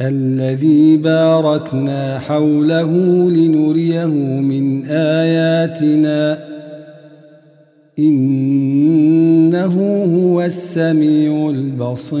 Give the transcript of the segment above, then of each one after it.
الذي باركنا حوله لنريه من آياتنا. إنه هو السميع البصير.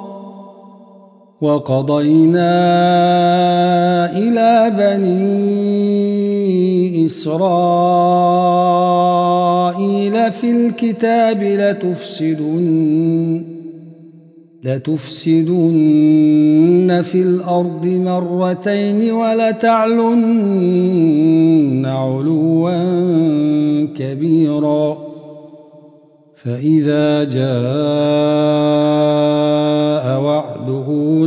وقضينا إلى بني إسرائيل في الكتاب لتفسدن لتفسدن في الأرض مرتين ولتعلن علوا كبيرا فإذا جاء وعد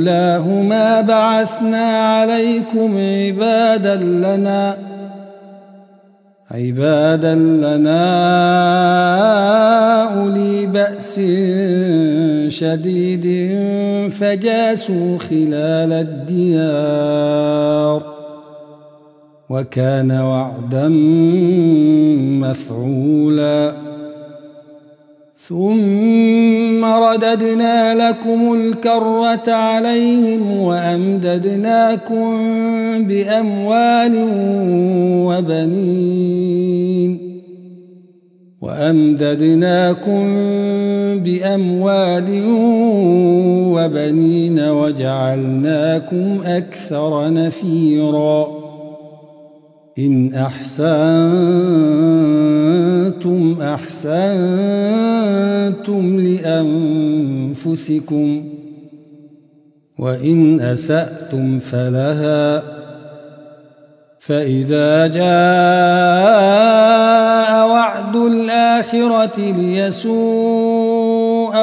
أولاهما بعثنا عليكم عبادا لنا عبادا لنا أولي بأس شديد فجاسوا خلال الديار وكان وعدا مفعولا. ثم رددنا لكم الكرة عليهم وأمددناكم بأموال وبنين وأمددناكم بأموال وبنين وجعلناكم أكثر نفيرا إن أحسنتم أحسنتم لأنفسكم وإن أسأتم فلها فإذا جاء وعد الآخرة ليسوء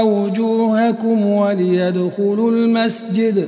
وجوهكم وليدخلوا المسجد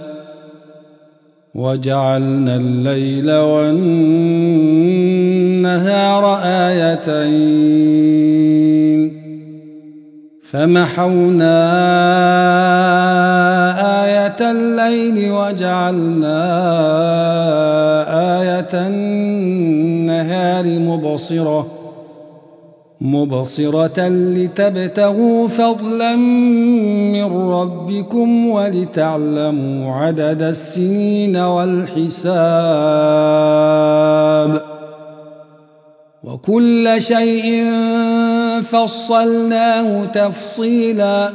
وجعلنا الليل والنهار آيتين. فمحونا آية الليل وجعلنا آية النهار مبصرة. مبصرة لتبتغوا فضلا من ربكم ولتعلموا عدد السنين والحساب. وكل شيء فصلناه تفصيلا.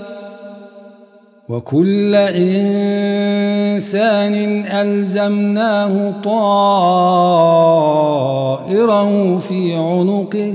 وكل إنسان ألزمناه طائره في عنقه.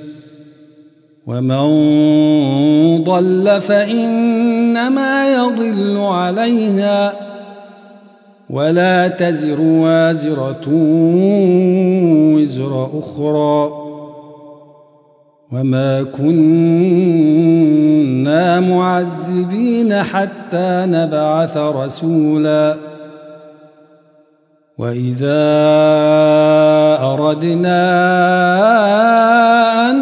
ومن ضل فإنما يضل عليها ولا تزر وازرة وزر أخرى وما كنا معذبين حتى نبعث رسولا وإذا أردنا أن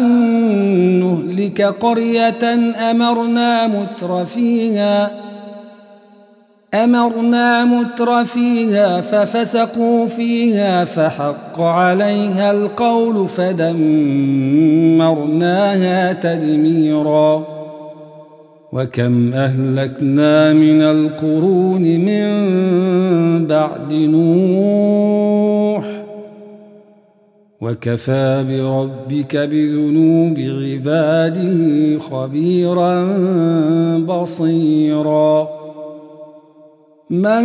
نهلك قرية أمرنا متر فيها أمرنا متر فيها ففسقوا فيها فحق عليها القول فدمرناها تدميرا. وكم أهلكنا من القرون من بعد نوح وكفى بربك بذنوب عباده خبيرا بصيراً. من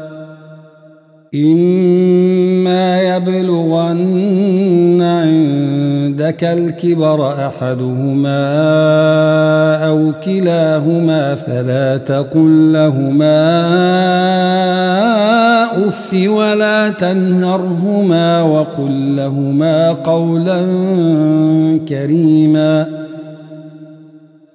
إما يبلغن عند عندك الكبر أحدهما أو كلاهما فلا تقل لهما أف ولا تنهرهما وقل لهما قولا كريما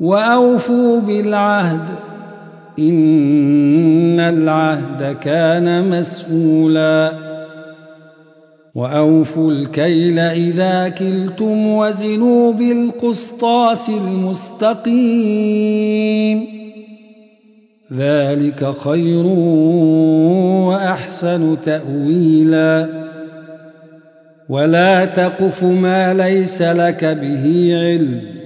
وأوفوا بالعهد إن العهد كان مسؤولا. وأوفوا الكيل إذا كلتم وزنوا بالقسطاس المستقيم. ذلك خير وأحسن تأويلا. ولا تقف ما ليس لك به علم.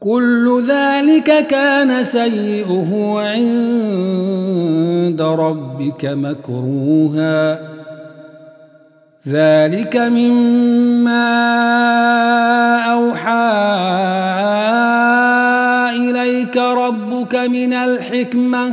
كل ذلك كان سيئه عند ربك مكروها. ذلك مما أوحى إليك ربك من الحكمة.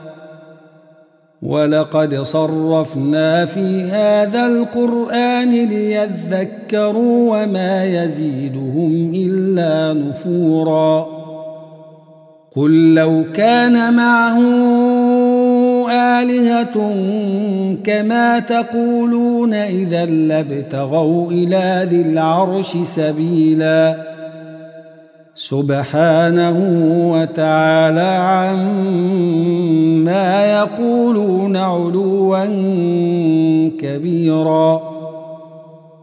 ولقد صرفنا في هذا القرآن ليذكروا وما يزيدهم إلا نفورا. قل لو كان معه آلهة كما تقولون إذا لابتغوا إلى ذي العرش سبيلاً. سبحانه وتعالى عما يقولون علوا كبيرا.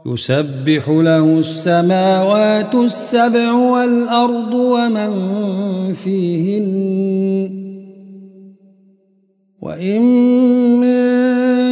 يسبح له السماوات السبع والأرض ومن فيهن. وإن من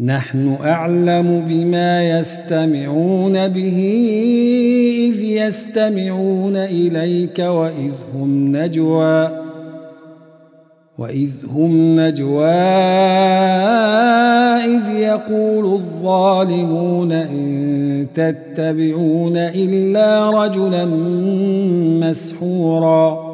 نحن أعلم بما يستمعون به إذ يستمعون إليك وإذ هم نجوى وإذ هم نجوى إذ يقول الظالمون إن تتبعون إلا رجلا مسحورا.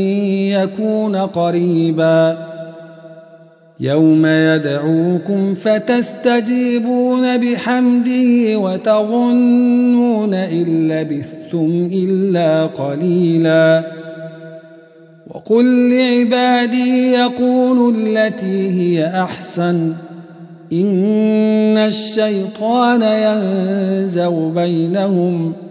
يكون قريبا. يوم يدعوكم فتستجيبون بحمده وتظنون إن لبثتم إلا قليلا. وقل لعبادي يقولوا التي هي أحسن. إن الشيطان ينزو بينهم ۖ.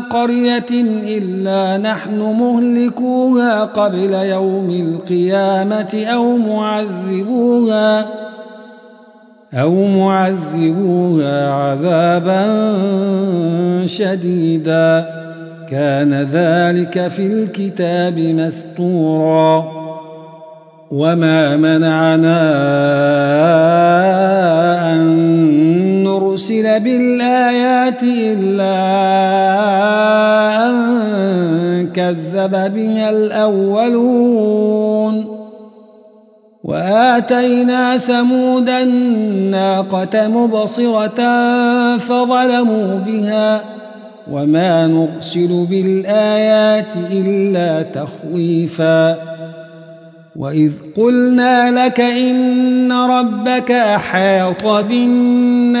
قرية إلا نحن مهلكوها قبل يوم القيامة أو معذبوها أو معذبوها عذابا شديدا. كان ذلك في الكتاب مستورا. وما منعنا أن نرسل بالآيات إلا كذب بها الأولون. وآتينا ثمود الناقة مبصرة فظلموا بها. وما نرسل بالآيات إلا تخويفا. وإذ قلنا لك إن ربك أحاط بالناس.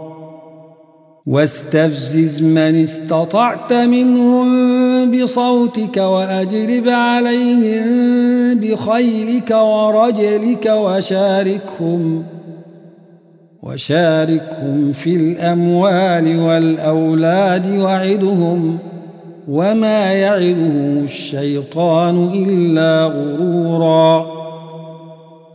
واستفزز من استطعت منهم بصوتك واجلب عليهم بخيلك ورجلك وشاركهم وشاركهم في الأموال والأولاد وعدهم وما يعدهم الشيطان إلا غرورا.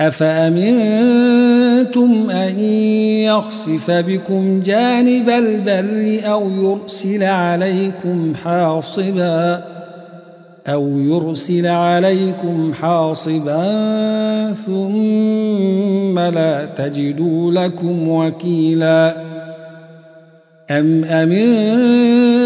أفأمنتم أن يخسف بكم جانب البر أو يرسل عليكم حاصبا أو يرسل عليكم حاصبا ثم لا تجدوا لكم وكيلا أم أمنتم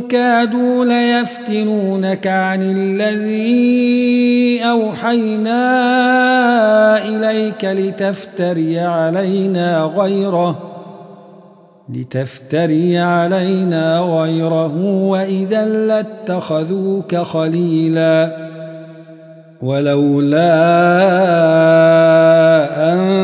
كادوا ليفتنونك عن الذي أوحينا إليك لتفتري علينا غيره لتفتري علينا غيره وإذا لاتخذوك خليلاً. ولولا أن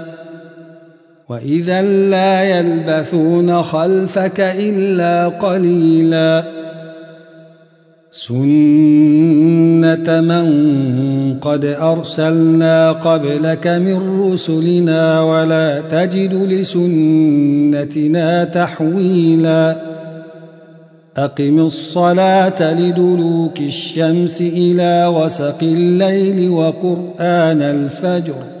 وإذا لا يلبثون خلفك إلا قليلاً سنة من قد أرسلنا قبلك من رسلنا ولا تجد لسنتنا تحويلا أقم الصلاة لدلوك الشمس إلى وسق الليل وقرآن الفجر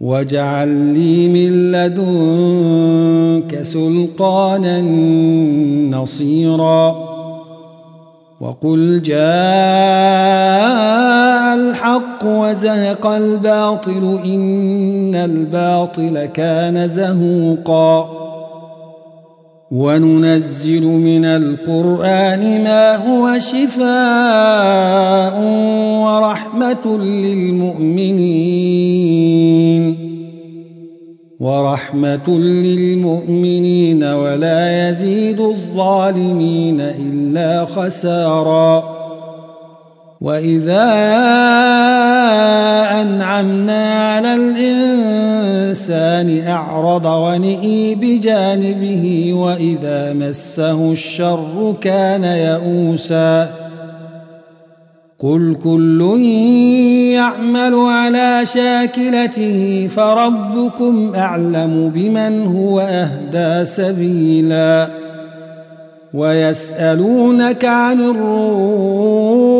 واجعل لي من لدنك سلطانا نصيرا وقل جاء الحق وزهق الباطل إن الباطل كان زهوقا وننزل من القرآن ما هو شفاء ورحمة للمؤمنين ورحمة للمؤمنين ولا يزيد الظالمين إلا خسارا وإذا أنعمنا على الإنسان أعرض ونئي بجانبه وإذا مسه الشر كان يئوسا قل كل يعمل على شاكلته فربكم أعلم بمن هو أهدى سبيلا ويسألونك عن الروح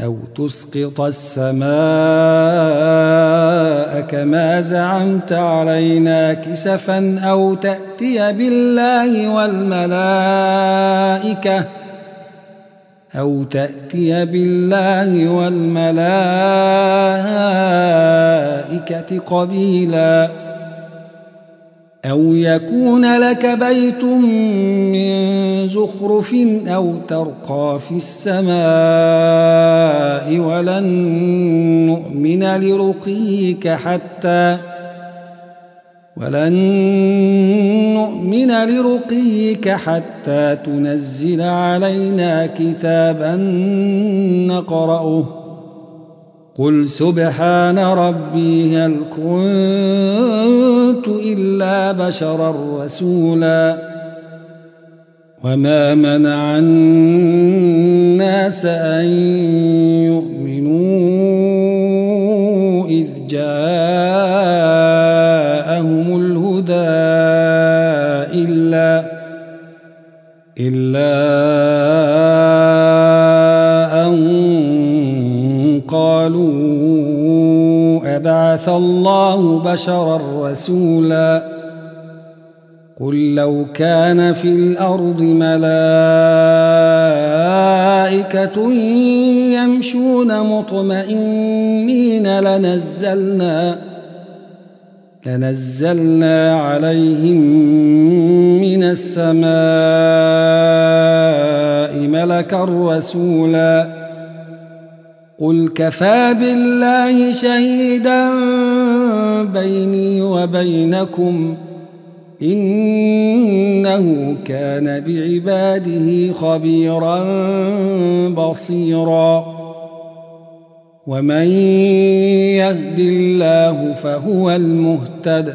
أو تسقط السماء كما زعمت علينا كسفا أو تأتي بالله والملائكة أو تأتي بالله والملائكة قبيلا أو يكون لك بيت من زخرف أو ترقى في السماء ولن نؤمن لرقيك حتى ولن نؤمن لرقيك حتى تنزل علينا كتابا نقرأه قل سبحان ربي هل كنت إلا بشرا رسولا وما منع الناس أن يؤمنوا إذ جاءوا إلا أن أبعث الله بشرا رسولا قل لو كان في الأرض ملائكة يمشون مطمئنين لنزلنا لنزلنا عليهم من السماء ملكا رسولا قل كفى بالله شهيدا بيني وبينكم إنه كان بعباده خبيرا بصيرا. ومن يهد الله فهو المهتد.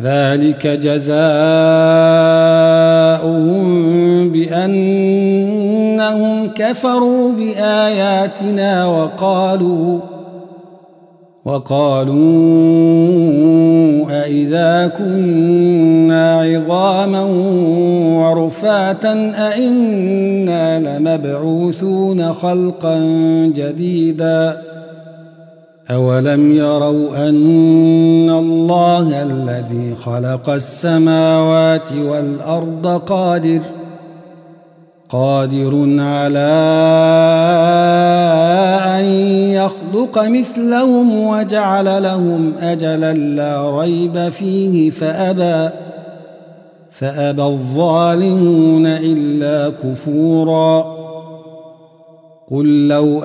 ذلك جزاؤهم بأنهم كفروا بآياتنا وقالوا وقالوا أإذا كنا عظاما ورفاتا أئنا لمبعوثون خلقا جديدا أولم يروا أن الله الذي خلق السماوات والأرض قادر قادر على أن يخلق مثلهم وجعل لهم أجلا لا ريب فيه فأبى فأبى الظالمون إلا كفورا قل لو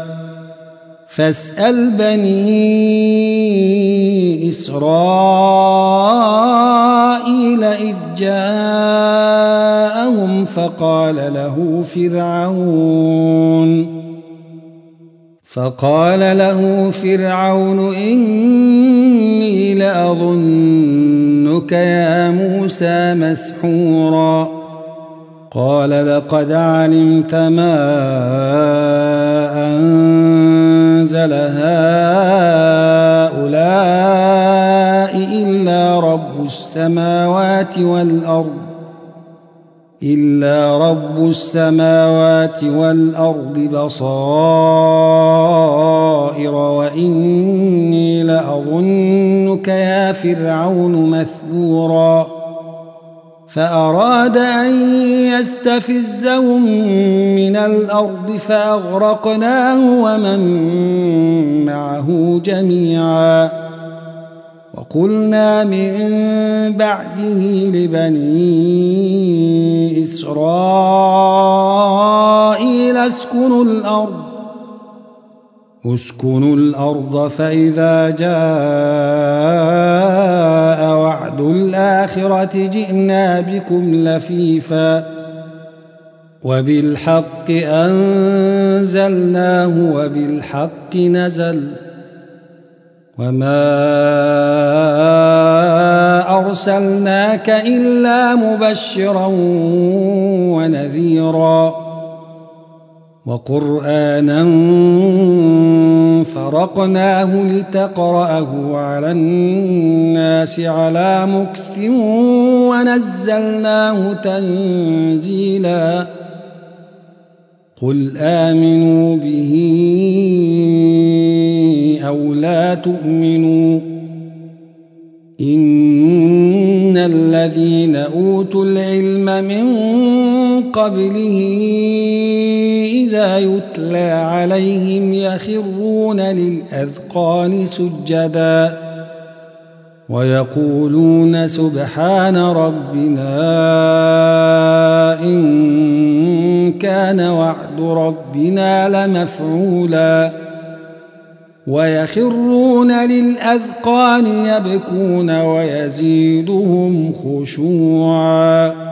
فاسأل بني إسرائيل إذ جاءهم فقال له فرعون فقال له فرعون إني لأظنك يا موسى مسحورا قال لقد علمت ما أنزل هؤلاء إلا رب السماوات والأرض إلا رب السماوات والأرض بصائر وإني لأظنك يا فرعون مثبورا. فأراد أن يستفزهم من الأرض فأغرقناه ومن معه جميعاً. وقلنا من بعده لبني إسرائيل اسكنوا الأرض اسكنوا الأرض فإذا جاء وعد الآخرة جئنا بكم لفيفا وبالحق أنزلناه وبالحق نزل وما أرسلناك إلا مبشرا ونذيرا وقرآنا فرقناه لتقرأه على الناس على مكث ونزلناه تنزيلا. قل آمنوا به أو لا تؤمنوا. إن الذين أوتوا العلم من قبله يتلى عليهم يخرون للأذقان سجدا ويقولون سبحان ربنا إن كان وعد ربنا لمفعولا ويخرون للأذقان يبكون ويزيدهم خشوعاً